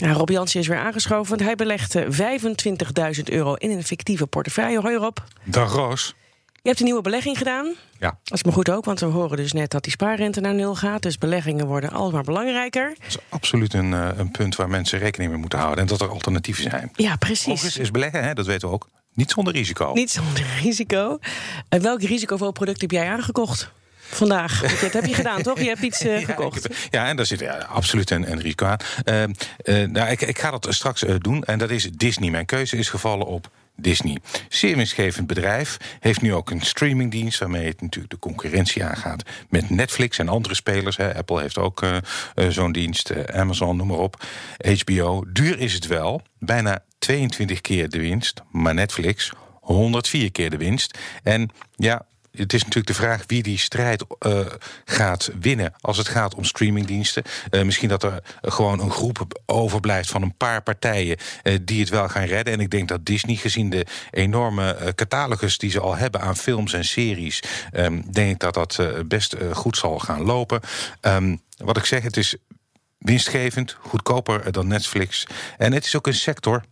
Ja, Rob Jansen is weer aangeschoven, want hij belegde 25.000 euro in een fictieve portefeuille. Hoi Rob. Dag Roos. Je hebt een nieuwe belegging gedaan. Ja. Dat is maar goed ook, want we horen dus net dat die spaarrente naar nul gaat. Dus beleggingen worden alsmaar belangrijker. Dat is absoluut een, eh, een punt waar mensen rekening mee moeten houden. En dat er alternatieven zijn. Ja, precies. Overigens is beleggen, hè, dat weten we ook, niet zonder risico. Niet zonder risico. En welk risicovol product heb jij aangekocht? Vandaag. Dat heb je gedaan, toch? Je hebt iets uh, gekocht. Ja, ja, en daar zit ja, absoluut een, een risico aan. Uh, uh, nou, ik, ik, ga dat straks doen. En dat is Disney. Mijn keuze is gevallen op Disney. Zeer winstgevend bedrijf. Heeft nu ook een streamingdienst waarmee het natuurlijk de concurrentie aangaat met Netflix en andere spelers. Hè. Apple heeft ook uh, zo'n dienst, uh, Amazon, noem maar op. HBO. Duur is het wel. Bijna 22 keer de winst. Maar Netflix 104 keer de winst. En ja, het is natuurlijk de vraag wie die strijd uh, gaat winnen als het gaat om streamingdiensten. Uh, misschien dat er gewoon een groep overblijft van een paar partijen uh, die het wel gaan redden. En ik denk dat Disney, gezien de enorme catalogus die ze al hebben aan films en series, um, denk ik dat dat best goed zal gaan lopen. Um, wat ik zeg, het is winstgevend, goedkoper dan Netflix. En het is ook een sector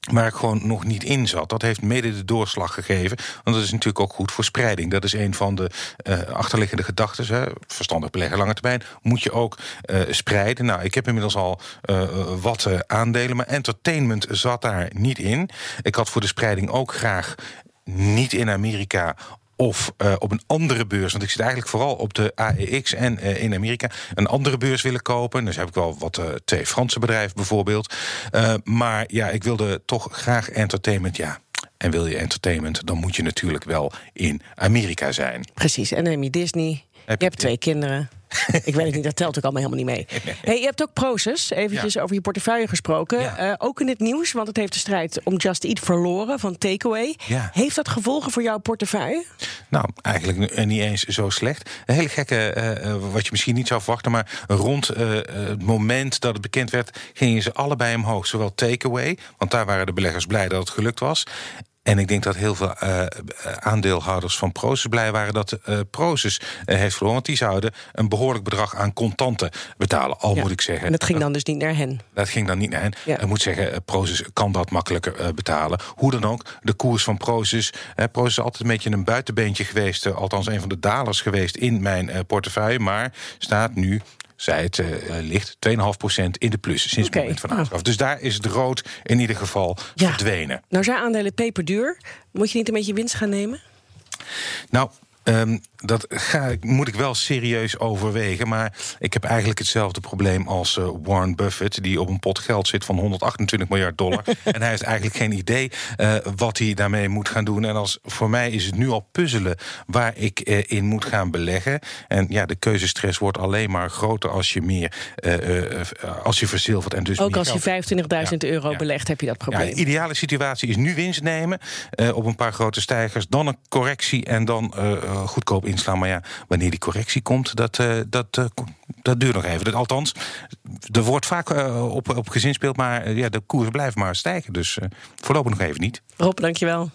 waar ik gewoon nog niet in zat. Dat heeft mede de doorslag gegeven. Want dat is natuurlijk ook goed voor spreiding. Dat is een van de uh, achterliggende gedachten. Verstandig beleggen lange termijn. Moet je ook uh, spreiden. Nou, ik heb inmiddels al uh, wat aandelen. Maar entertainment zat daar niet in. Ik had voor de spreiding ook graag niet in Amerika of uh, op een andere beurs, want ik zit eigenlijk vooral op de AEX en uh, in Amerika, een andere beurs willen kopen. Dus heb ik wel wat uh, twee Franse bedrijven bijvoorbeeld. maar ja, ik wilde toch graag entertainment, ja. En wil je entertainment, dan moet je natuurlijk wel in Amerika zijn. Precies, en dan neem je Disney. Heb je, je hebt twee kinderen. ik weet het niet, dat telt ook allemaal helemaal niet mee. Hey, je hebt ook Proces, eventjes ja. over je portefeuille gesproken. Ja. Uh, ook in het nieuws, want het heeft de strijd om Just Eat verloren van Takeaway. Ja. Heeft dat gevolgen voor jouw portefeuille? Nou, eigenlijk niet eens zo slecht. Een hele gekke, uh, wat je misschien niet zou verwachten... maar rond uh, het moment dat het bekend werd... gingen ze allebei omhoog. Zowel Takeaway, want daar waren de beleggers blij dat het gelukt was... En ik denk dat heel veel uh, aandeelhouders van Proces blij waren dat uh, Proces heeft verloren. Want die zouden een behoorlijk bedrag aan contanten betalen. Al ja. moet ik zeggen. En dat ging dan dus niet naar hen. Dat ging dan niet naar hen. Ja. Ik moet zeggen, Proces kan dat makkelijker betalen. Hoe dan ook, de koers van Proces. Proces is altijd een beetje een buitenbeentje geweest. althans, een van de dalers geweest in mijn portefeuille. Maar staat nu zij het uh, ligt 2,5% in de plus sinds okay. het moment van aanschaf. Oh. Dus daar is het rood in ieder geval ja. verdwenen. Nou zijn aandelen peperduur. Moet je niet een beetje winst gaan nemen? Nou, Um, dat ga, moet ik wel serieus overwegen. Maar ik heb eigenlijk hetzelfde probleem als uh, Warren Buffett... die op een pot geld zit van 128 miljard dollar. en hij heeft eigenlijk geen idee uh, wat hij daarmee moet gaan doen. En als, voor mij is het nu al puzzelen waar ik uh, in moet gaan beleggen. En ja, de keuzestress wordt alleen maar groter als je meer... als je verzilvert en dus Ook als je 25.000 ja, euro ja. belegt, heb je dat probleem. Ja, de ideale situatie is nu winst nemen op een paar grote stijgers... dan een correctie en dan goedkoop inslaan. Maar ja, wanneer die correctie komt, dat, uh, dat, uh, dat duurt nog even. Dat, althans, er wordt vaak op, op gezinspeeld, maar ja, de koers blijft maar stijgen. Dus voorlopig nog even niet. Rob, dankjewel.